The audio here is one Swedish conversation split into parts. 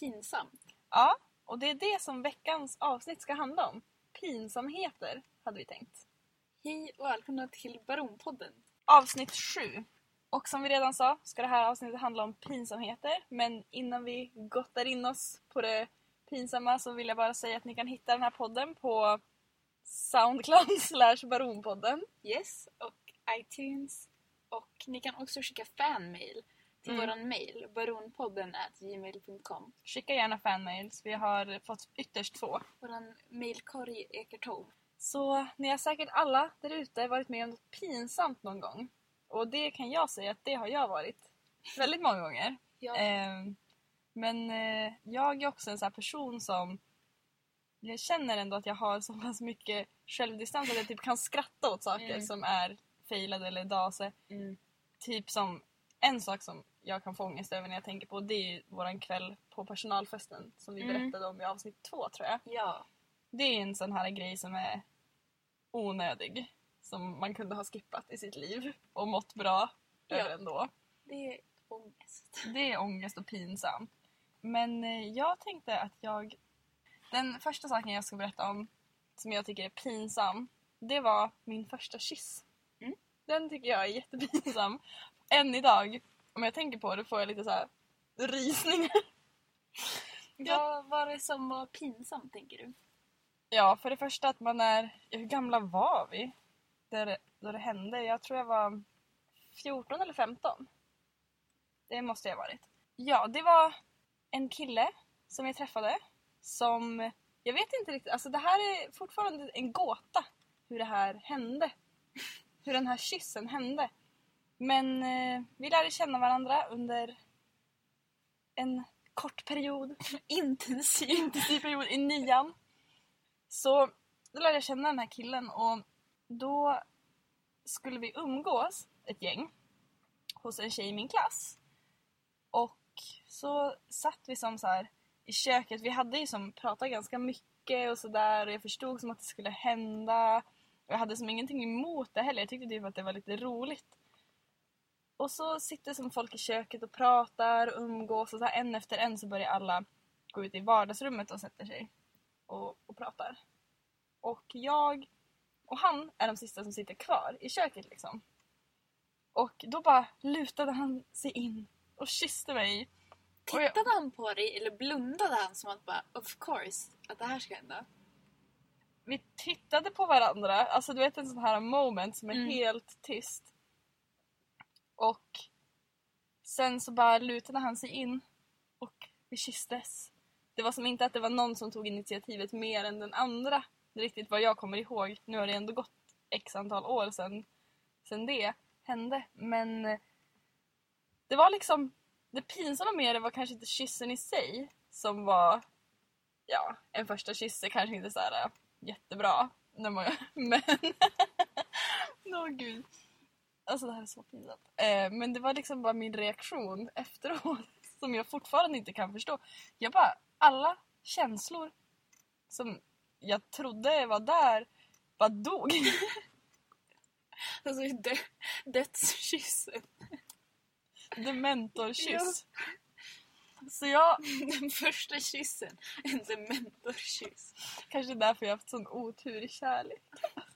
pinsamt. Ja, och det är det som veckans avsnitt ska handla om. Pinsamheter, hade vi tänkt. Hej och välkomna till Baronpodden. Avsnitt 7. Och som vi redan sa ska det här avsnittet handla om pinsamheter. Men innan vi gottar in oss på det pinsamma så vill jag bara säga att ni kan hitta den här podden på Soundcloud slash Baronpodden. Yes, och iTunes. Och ni kan också skicka fanmail till Mm. våran mail, baronpodden gmail.com. Skicka gärna fanmails, vi har fått ytterst två. Våran mailkorg ekar tom. Så ni har säkert alla där ute varit med om något pinsamt någon gång. Och det kan jag säga att det har jag varit. Väldigt många gånger. Ja. Ehm, men eh, jag är också en sån här person som jag känner ändå att jag har så pass mycket självdistans att jag typ kan skratta åt saker Mm. som är failade eller dase. Mm. Typ som en sak som jag kan få ångest över när jag tänker på det är våran kväll på personalfesten som vi Mm. berättade om i avsnitt två tror jag. Ja. Det är en sån här grej som är onödig. Som man kunde ha skippat i sitt liv och mått bra Ja. över ändå. Det är ångest. Det är ångest och pinsamt. Men eh, jag tänkte att jag... Den första saken jag ska berätta om som jag tycker är pinsam, det var min första kyss. Mm. Den tycker jag är jättepinsam. Än idag, om jag tänker på det får jag lite så här rysningar. Ja. Vad var det som var pinsamt tänker du? Ja, för det första att man är... Hur gamla var vi? Där, då det hände? Jag tror jag var 14 eller 15. Det måste jag ha varit. Ja, det var en kille som jag träffade som... Jag vet inte riktigt, alltså det här är fortfarande en gåta hur det här hände. Hur den här kyssen hände. Men eh, vi lärde känna varandra under en kort period. Intensiv. Intensiv period i nian. Så då lärde jag känna den här killen och då skulle vi umgås, ett gäng, hos en tjej i min klass. Och så satt vi som så här i köket, vi hade ju som pratat ganska mycket och sådär och jag förstod som att det skulle hända. Jag hade som ingenting emot det heller, jag tyckte typ att det var lite roligt. Och så sitter som folk i köket och pratar och umgås och så en efter en så börjar alla gå ut i vardagsrummet och sätter sig och, och pratar. Och jag och han är de sista som sitter kvar i köket liksom. Och då bara lutade han sig in och kysste mig. Och jag- Tittade han på dig eller blundade han som att bara of course att det här ska hända? Vi tittade på varandra, alltså du vet en sån här moment som är Mm. helt tyst. Och sen så bara lutade han sig in och vi kysstes. Det var som inte att det var någon som tog initiativet mer än den andra. Riktigt vad jag kommer ihåg. Nu har det ändå gått x antal år sedan, sedan det hände. Men eh, det var liksom... Det pinsamma med det var kanske inte kyssen i sig som var... Ja, en första kyss är kanske inte så här eh, jättebra. När man, men... Åh gud. Alltså det här är så pinsamt. Eh, men det var liksom bara min reaktion efteråt som jag fortfarande inte kan förstå. Jag bara, alla känslor som jag trodde var där bara dog. Alltså dö- dödskyssen. Dementorkyss. Så jag, Den första kyssen. En dementorkyss. kanske därför jag haft sån otur i kärlek.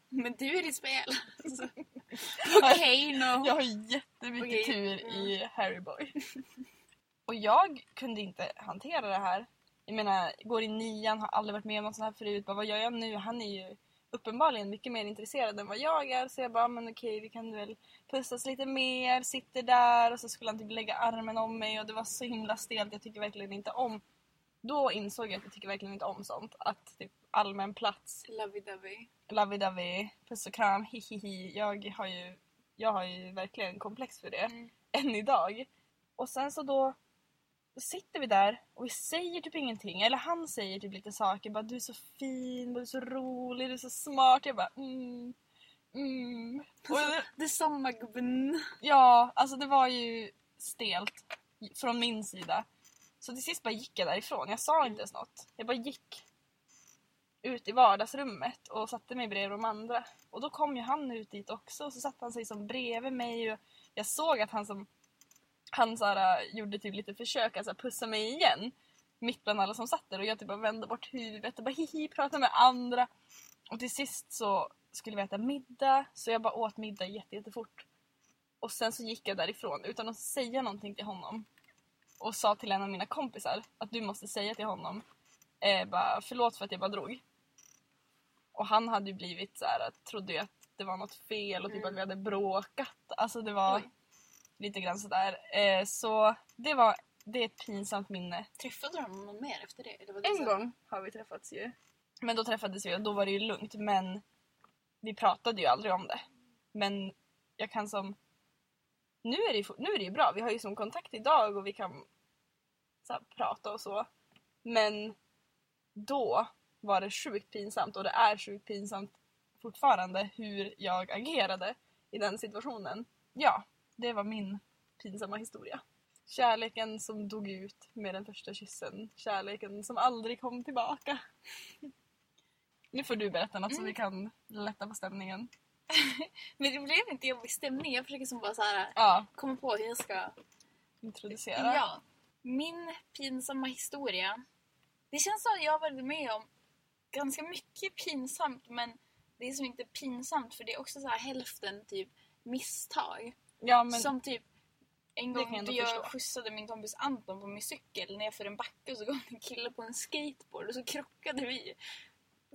Men du är i spel. Alltså. Okej, no. Jag har jättemycket Okej, tur i Harry Boy. Och jag kunde inte hantera det här. Jag menar, går i nian, har aldrig varit med om något sånt här förut. Bara, vad gör jag nu? Han är ju uppenbarligen mycket mer intresserad än vad jag är. Så jag bara, men okej, vi kan väl pussas lite mer. Sitter där och så skulle han typ lägga armen om mig och det var så himla stelt. Jag tycker verkligen inte om... Då insåg jag att jag tycker verkligen inte om sånt. Att typ allmän plats Lovey-dovey. lovey-dovey, puss och kram, hihihi. Jag har ju, jag har ju verkligen komplex för det. Mm. Än idag. Och sen så då, då sitter vi där och vi säger typ ingenting. Eller han säger typ lite saker. Bara du är så fin, du är så rolig, du är så smart. Jag bara mm, mm. Och det, Detsamma gubben. ja, alltså det var ju stelt från min sida. Så till sist bara gick jag därifrån. Jag sa inte ens något. Jag bara gick ut i vardagsrummet och satte mig bredvid de andra. Och då kom ju han ut dit också och så satte han sig som bredvid mig och jag såg att han som han så här, äh, gjorde typ lite försök att så här, pussa mig igen. mitt bland alla som satt där och jag typ bara vände bort huvudet och bara hihi pratade med andra. Och till sist så skulle vi äta middag så jag bara åt middag jätte, jättefort. Och sen så gick jag därifrån utan att säga någonting till honom. Och sa till en av mina kompisar att du måste säga till honom eh, bara, förlåt för att jag bara drog. Och han hade ju blivit så här, trodde ju att det var något fel och typ Mm. att vi hade bråkat. Alltså det var Oj. lite grann sådär. Eh, så det var det är ett pinsamt minne. Träffade du honom mer efter det? Var det En så- gång har vi träffats ju. Men då träffades vi och då var det ju lugnt men vi pratade ju aldrig om det. Men jag kan som... Nu är det ju, nu är det ju bra, vi har ju som kontakt idag och vi kan så här, prata och så. Men då var det sjukt pinsamt och det är sjukt pinsamt fortfarande hur jag agerade i den situationen. Ja, det var min pinsamma historia. Kärleken som dog ut med den första kyssen. Kärleken som aldrig kom tillbaka. Nu får du berätta något så Mm. vi kan lätta på stämningen. Men det blev inte jobbig stämning. Jag försöker som bara så här, Ja, komma på hur jag ska... introducera. Ja. Min pinsamma historia. Det känns som att jag har varit med om ganska mycket pinsamt men det är som inte pinsamt för det är också så här hälften typ misstag. Ja, men Som typ en jag gång jag förstå. skjutsade min kompis Anton på min cykel nerför en backe och så kom en kille på en skateboard och så krockade vi.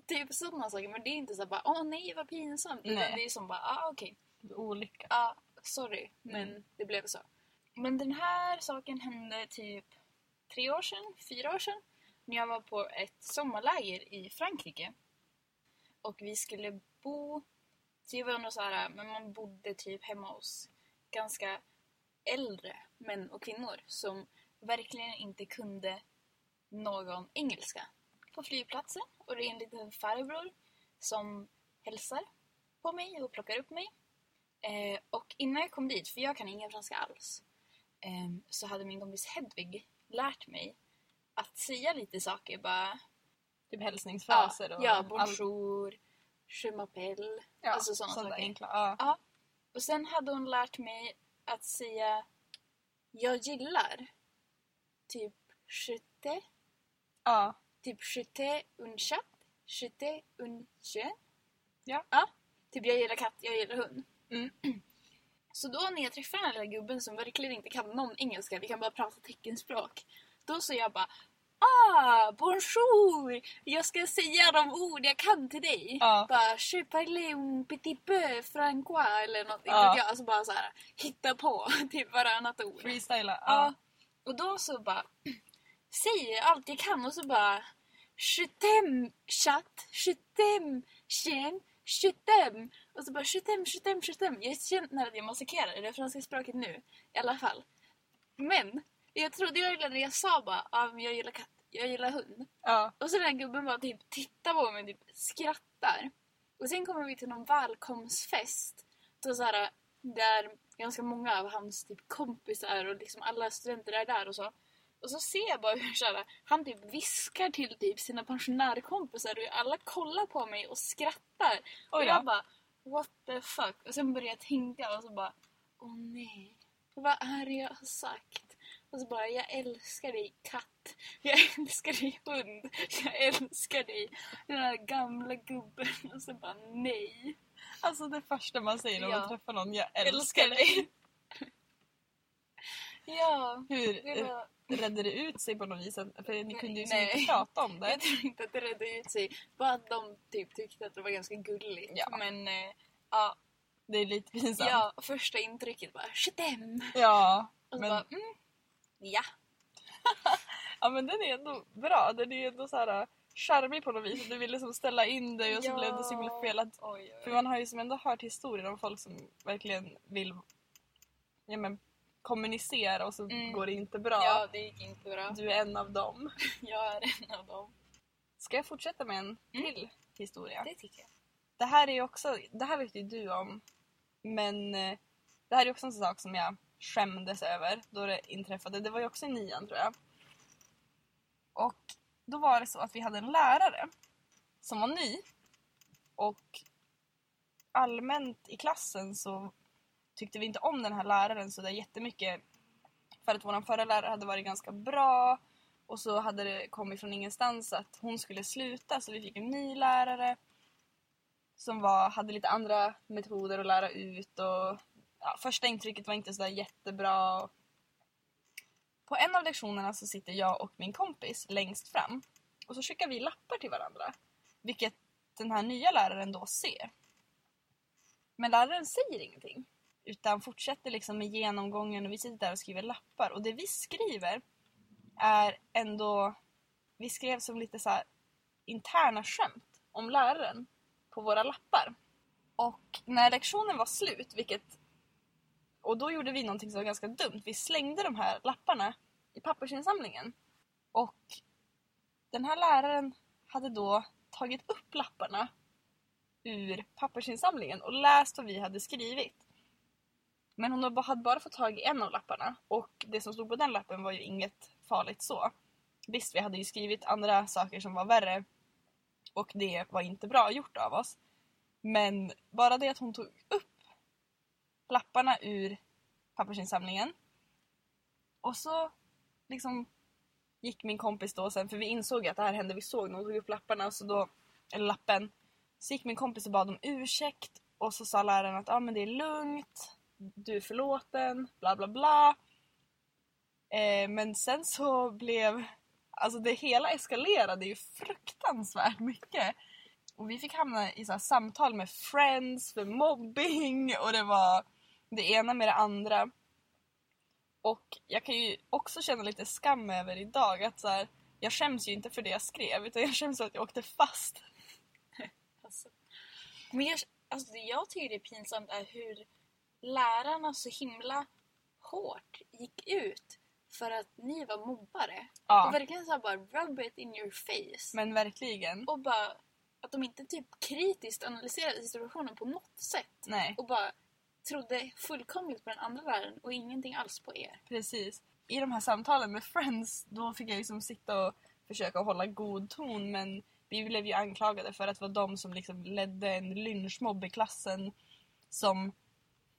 Typ sådana saker men det är inte så bara åh nej vad pinsamt utan Nej. det är som bara ah okej. olycka. Ja, sorry, men Mm. det blev så. Men den här saken hände typ tre år sedan, fyra år sedan. När jag var på ett sommarläger i Frankrike. Och vi skulle bo... Det var nog så här, men man bodde typ hemma hos ganska äldre män och kvinnor som verkligen inte kunde någon engelska. På flygplatsen och det är en liten farbror som hälsar på mig och plockar upp mig. Eh, och innan jag kom dit, för jag kan ingen franska alls, eh, så hade min kompis Hedvig lärt mig att säga lite saker. Bara, Typ ja, hälsningsfraser och ja, all- bonjour, je m'appelle. ja, alltså sådana saker. enkla. Ja. Ja. Och sen hade hon lärt mig att säga jag gillar. Typ je te, ja. typ je te un chat, je te un chien. Ja. ja. Typ jag gillar katt, jag gillar hund. Mm. Så då när jag träffar den här lilla gubben som verkligen inte kan någon engelska, vi kan bara prata teckenspråk. Då så jag bara Ah, bonjour! Jag ska säga de ord jag kan till dig. Ja. Bara, je parle un petit peu francois eller något. Ja. Jag, alltså bara så här, hitta på typ varannat ord. Freestyla. Ja. Ja. Och då så bara säger allt jag kan och så bara Je t'aime chatt, je t'aime chien, je t'aime. Och så bara je t'aime, je t'aime, je t'aime. Jag känner att jag massakrerar det franska språket nu i alla fall. Men jag trodde jag gillade det jag sa bara, ja men jag gillar katt, jag gillar hund. ja. Och så den här gubben bara typ tittar på mig och typ skrattar. Och sen kommer vi till någon välkomstfest. Då så här, där ganska många av hans typ kompisar och liksom alla studenter är där och så. Och så ser jag bara hur så här, han typ viskar till typ sina pensionärkompisar och alla kollar på mig och skrattar. och jag då. bara what the fuck? Och sen börjar jag tänka och så bara åh nej. Vad är det jag har sagt? Och så bara jag älskar dig katt. Jag älskar dig hund. Jag älskar dig. Den här gamla gubben. Och så bara nej. Alltså det första man säger när man Ja. träffar någon, jag älskar dig. Ja. Hur Det var... redde det ut sig på något vis? För ni kunde ju så Nej. mycket prata om det. Jag tror inte att det redde ut sig. Bara att de typ tyckte att det var ganska gulligt. Ja. Men eh, ja, Det är lite pinsamt. ja, första intrycket bara Shedem! Ja, Och så men, bara mm, ja. ja, men den är ändå bra. Den är ändå så här äh, charmig på något vis. Du vill liksom ställa in dig och så Ja. blev det så himla fel. Att, Oj, oj, för man har ju som ändå hört historier om folk som verkligen vill ja, men, kommunicera och så Mm. går det inte bra. Ja, det gick inte bra. Du är en av dem. Jag är en av dem. Ska jag fortsätta med en Mm. till historia? Det tycker jag. Det här är ju också, det här vet ju du om. Men eh, det här är också en sån sak som jag skämdes över då det inträffade. Det var ju också i nian tror jag. Och då var det så att vi hade en lärare som var ny. Och allmänt i klassen så tyckte vi inte om den här läraren så där jättemycket. För att vår förra lärare hade varit ganska bra Och så hade det kommit från ingenstans att hon skulle sluta så vi fick en ny lärare som var, hade lite andra metoder att lära ut och ja, första intrycket var inte så där jättebra. På en av lektionerna så sitter jag och min kompis längst fram och så skickar vi lappar till varandra. Vilket den här nya läraren då ser. Men läraren säger ingenting. Utan fortsätter liksom med genomgången och vi sitter där och skriver lappar. Och det vi skriver är ändå... Vi skrev som lite så här interna skämt om läraren på våra lappar. Och när lektionen var slut, vilket... Och då gjorde vi någonting som var ganska dumt. Vi slängde de här lapparna i pappersinsamlingen. Och den här läraren hade då tagit upp lapparna ur pappersinsamlingen och läst vad vi hade skrivit. Men hon hade bara fått tag i en av lapparna och det som stod på den lappen var ju inget farligt så. Visst, vi hade ju skrivit andra saker som var värre och det var inte bra gjort av oss. Men bara det att hon tog upp lapparna ur pappersinsamlingen och så liksom gick min kompis då sen, för vi insåg att det här hände, vi såg när hon tog upp lapparna, så då, eller lappen. Så gick min kompis och bad om ursäkt och så sa läraren att ah, men det är lugnt, du är förlåten, bla bla bla. Eh, men sen så blev, alltså det hela eskalerade ju fruktansvärt mycket. Och vi fick hamna i så här samtal med friends för mobbing och det var det ena med det andra. Och jag kan ju också känna lite skam över idag att så här, jag skäms ju inte för det jag skrev utan jag skäms för att jag åkte fast. Alltså. Men jag, alltså det jag tycker är pinsamt är hur lärarna så himla hårt gick ut för att ni var mobbare. Ja. Och verkligen så bara rub it in your face. Men verkligen. Och bara att de inte typ kritiskt analyserade situationen på något sätt. Nej, Och bara trodde fullkomligt på den andra läraren och ingenting alls på er. precis. I de här samtalen med friends då fick jag liksom sitta och försöka hålla god ton men vi blev ju anklagade för att vara de som liksom ledde en lynchmobb i klassen som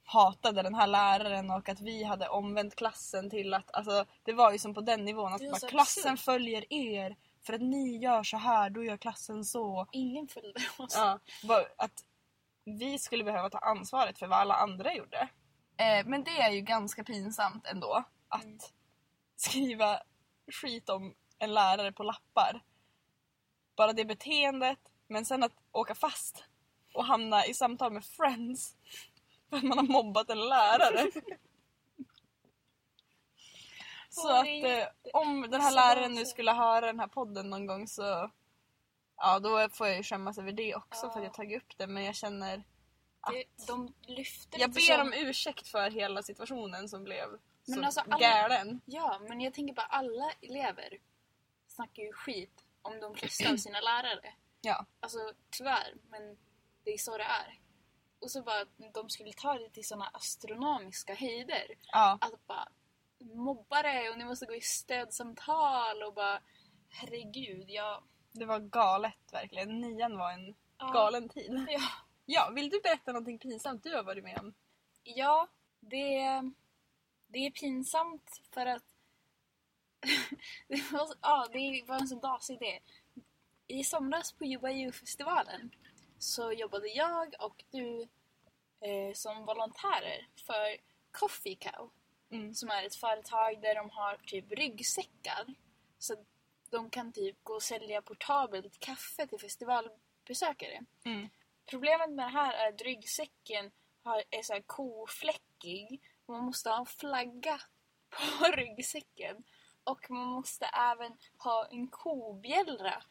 hatade den här läraren och att vi hade omvänt klassen till att, alltså det var ju som på den nivån att bara, klassen absurt. följer er för att ni gör så här, då gör klassen så. Ingen följde oss. Ja, att vi skulle behöva ta ansvaret för vad alla andra gjorde. Eh, men det är ju ganska pinsamt ändå att Mm. skriva skit om en lärare på lappar. Bara det beteendet, men sen att åka fast och hamna i samtal med friends för att man har mobbat en lärare. Så att eh, om den här läraren nu skulle höra den här podden någon gång så Ja, då får jag ju skämmas över det också för att Ja. jag tagit upp det men jag känner att Det, de lyfte jag ber om ursäkt för hela situationen som blev Men så alltså, alla- galen. Ja, men jag tänker bara alla elever snackar ju skit om de flesta av sina lärare. Ja. Alltså tyvärr, men det är så det är. Och så bara de skulle ta det till såna astronomiska höjder. Ja, Att bara mobba det och ni måste gå i stödsamtal och bara herregud, jag... det var galet verkligen. Nian var en Ja. galen tid. Ja, Ja, vill du berätta någonting pinsamt du har varit med om? ja det, det är pinsamt för att det, var, ja, det var en så dasig idé. I somras på Jobba festivalen så jobbade jag och du eh, som volontärer för Coffee Cow Mm. som är ett företag där de har typ ryggsäckar så de kan typ gå och sälja portabelt kaffe till festivalbesökare. Mm. Problemet med det här är att ryggsäcken har, är så här kofläckig. Man måste ha en flagga på ryggsäcken. Och man måste även ha en kobjällra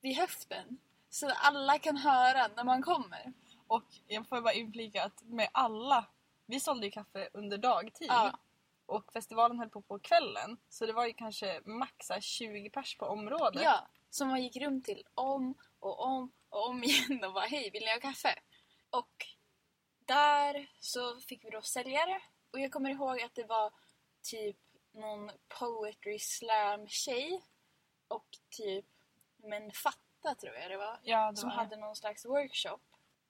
vid höften. Så att alla kan höra när man kommer. Och jag får bara inflika att med alla, vi sålde ju kaffe under dagtid. Ja. Och festivalen höll på på kvällen. Så det var ju kanske max så här 20 pers på området. Ja, som man gick runt till om och om och om igen och bara hej, vill ni ha kaffe? Och där så fick vi då säljare och jag kommer ihåg att det var typ någon poetry slam tjej och typ men fatta tror jag det var Ja, det som var hade någon slags workshop.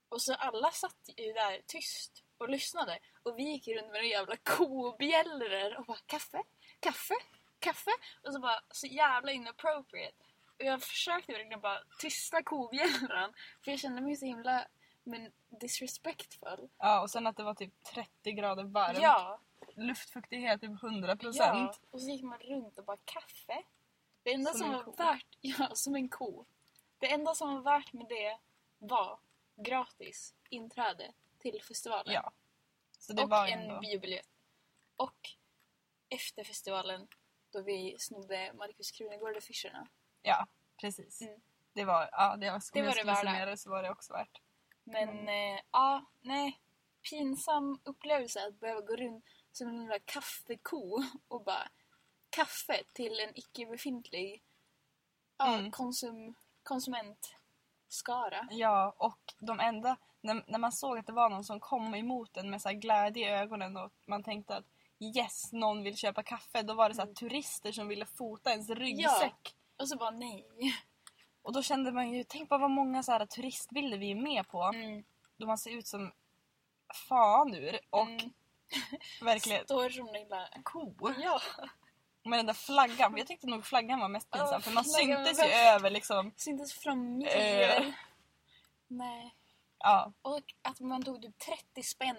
Och så alla satt ju där tyst och lyssnade och vi gick runt med några jävla kobjällror och bara kaffe, kaffe, kaffe och så bara så jävla inappropriate. Och jag försökte verkligen bara tysta kobjällran för jag kände mig så himla men disrespectful. Ja, och sen att det var typ 30 grader varmt. Ja, Luftfuktighet typ 100 procent. ja. Och så gick man runt och bara kaffe. Det enda Som som, var ko. värt, ja som en ko. Det enda som var värt med det var gratis inträde till festivalen. Ja. Så det och var en ändå... biobiljett. Och efter festivalen då vi snodde Markus Krunegård-affischerna. Ja, precis. Mm. Det var, ja, det var, Det var det värda. så var det också värt. Men Mm. eh, ja, nej. Pinsam upplevelse att behöva gå runt som en lilla kaffeko och bara kaffe till en icke befintlig ja, Mm. konsum, konsumentskara. Ja, och de enda... När, när man såg att det var någon som kom emot en med så här glädje i ögonen och man tänkte att yes, någon vill köpa kaffe. Då var det så här Mm. turister som ville fota ens ryggsäck. Och så bara nej. Och då kände man ju, tänk på vad många så här turistbilder vi är med på. Mm. Då man ser ut som fan ur och Mm. verkligen Står som en lilla ko. Ja. Med den där flaggan. Jag tyckte nog flaggan var mest pinsam Ja, för man syntes ju över liksom. Syntes från mil. Eh. Nej. Ja, Och att man tog typ 30 spänn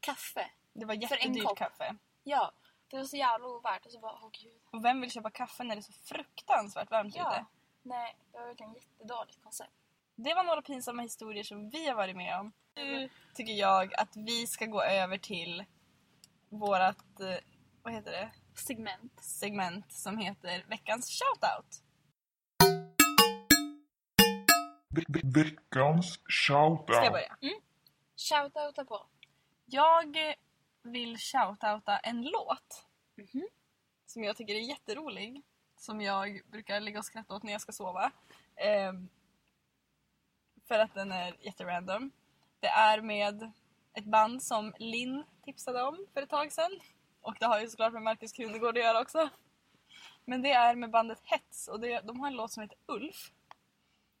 kaffe. det var jättedyrt kaffe. Ja. Det var så jävla ovärt. Och så bara, åh gud. Och vem vill köpa kaffe när det är så fruktansvärt varmt Ja. ute? Nej, det var verkligen jättedåligt koncept. Det var några pinsamma historier som vi har varit med om. Nu tycker jag att vi ska gå över till vårat, eh, vad heter det, Segment. segment som heter veckans shoutout. Veckans shoutout. Ska jag börja? Shoutouta på. Jag vill shoutouta en låt Mhm. som jag tycker är jätterolig. Som jag brukar ligga och skratta åt när jag ska sova. Ehm, för att den är jätterandom. Det är med ett band som Linn tipsade om för ett tag sedan. Och det har ju såklart med Markus Krunegård att göra också. Men det är med bandet Hets och det, de har en låt som heter Ulf.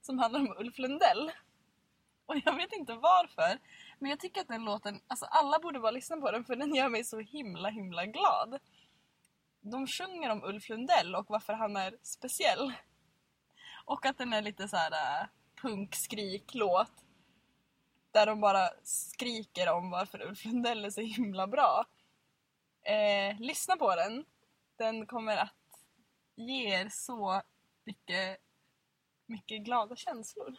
Som handlar om Ulf Lundell. Och jag vet inte varför. Men jag tycker att den låten, alltså alla borde bara lyssna på den för den gör mig så himla himla glad. De sjunger om Ulf Lundell och varför han är speciell. Och att den är lite så här äh, punkskrik-låt. Där de bara skriker om varför Ulf Lundell är så himla bra. Eh, lyssna på den. Den kommer att ge er så mycket, mycket glada känslor.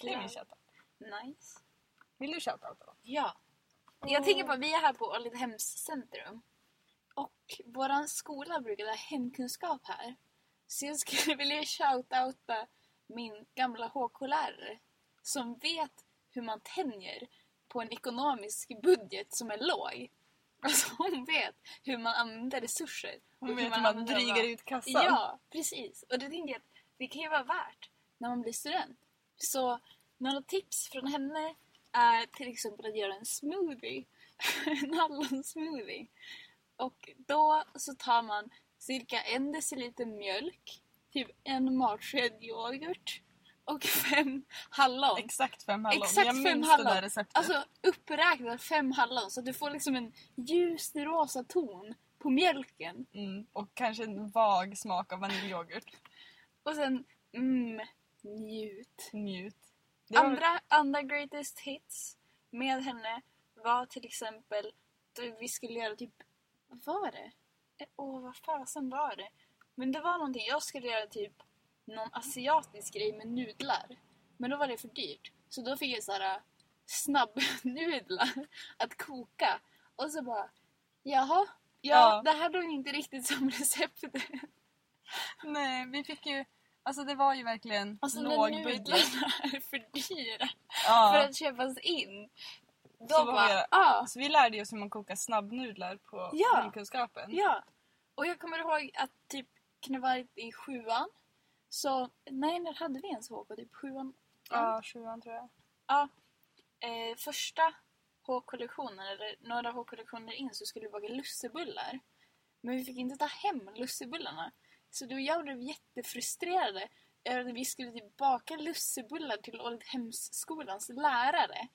Det är min shoutout. Nice. Vill du shoutouta då? Ja. Jag tänker på att vi är här på Ålidhems centrum. Och våran skola brukar ha hemkunskap här. Så jag skulle vilja shoutouta min gamla HK-lärare. Som vet hur man tänjer på en ekonomisk budget som är låg. Alltså hon vet hur man använder resurser. Hon vet hur man dem drygar ut kassan. Ja, precis. Och det tänker jag att det kan ju vara värt när man blir student. Så några tips från henne är till exempel att göra en smoothie. en hallonsmoothie. Och då så tar man cirka en deciliter mjölk, typ en matsked yoghurt och fem hallon. Exakt fem hallon. Exakt jag fem minns hallon. det där receptet. Alltså uppräknat fem hallon så att du får liksom en ljus rosa ton på mjölken. mm, och kanske en vag smak av vaniljyoghurt. Och sen, mm, njut. Njut. Var- Andra, andra greatest hits med henne var till exempel vi skulle göra typ, vad var det? Eh, Åh, vad fasen var det? Men det var någonting, jag skulle göra typ någon asiatisk grej med nudlar. Men då var det för dyrt. Så då fick jag såhär snabbnudlar att koka. Och så bara, jaha, ja, Ja. det här låg inte riktigt som receptet. Nej, vi fick ju... Alltså det var ju verkligen Alltså när låg budget. nudlarna är för dyra Ja. för att köpas in. Då Så bara, det. ja, Så vi lärde oss hur man kokar snabbnudlar på Ja. hemkunskapen. ja. Och jag kommer ihåg att typ, varit i sjuan? Så, nej när hade vi ens HK? Typ sjuan? Ja, sjuan tror jag. Ja. Eh, första H-kollektionen, eller några H-kollektioner in, så skulle vi baka lussebullar. Men vi fick inte ta hem lussebullarna. Så då jag blev jättefrustrerade över att vi skulle typ baka lussebullar till Oldhemsskolans lärare.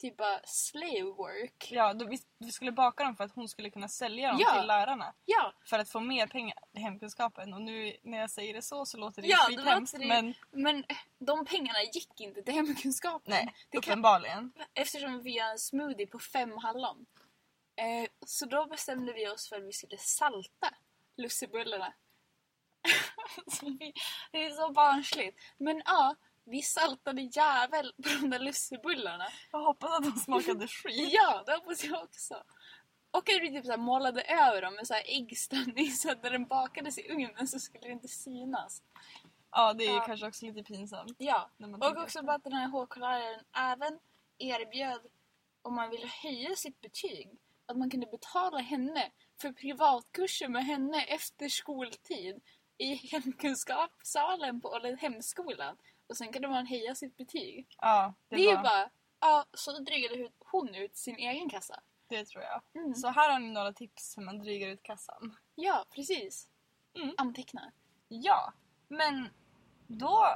typ bara slave work. Ja, då vi, vi skulle baka dem för att hon skulle kunna sälja dem Ja. till lärarna. Ja, För att få mer pengar i hemkunskapen. Och nu när jag säger det så så låter det Ja, ju skithemskt. Men men de pengarna gick inte till hemkunskapen. nej, det kan, uppenbarligen. eftersom vi har en smoothie på fem hallon. Eh, så då bestämde vi oss för att vi skulle salta lussebullarna. Det är så barnsligt. Men ja, vi saltade jävel på de där lussebullarna. Jag hoppas att de smakade skit. Ja, det hoppas jag också. Och att vi typ så målade över dem med så här äggställning så att när den bakades i ugnen så skulle det inte synas. Ja, det är Ja. kanske också lite pinsamt. Ja, och också bara att den här HK-läraren även erbjöd om man ville höja sitt betyg att man kunde betala henne för privatkurser med henne efter skoltid i hemkunskapssalen på hemskolan. Och sen kunde man höja sitt betyg. Ja, Det, det, är ju var, bara, ja, så drygade hu- hon ut sin egen kassa. det tror jag. Mm. Så här har ni några tips hur man drygar ut kassan. Ja, precis. Mm. Anteckna. Ja, men då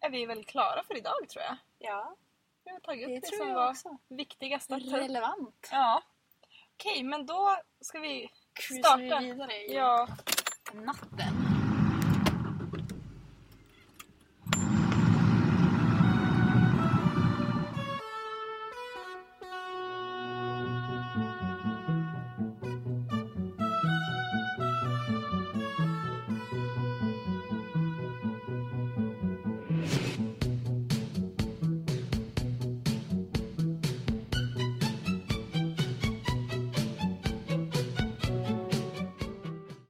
är vi väl klara för idag tror jag. Ja, Vi har tagit det upp det, som var också. viktigast att. Relevant. Ja. Okej, men då ska vi Cruisar starta. vi vidare i Ja, natten.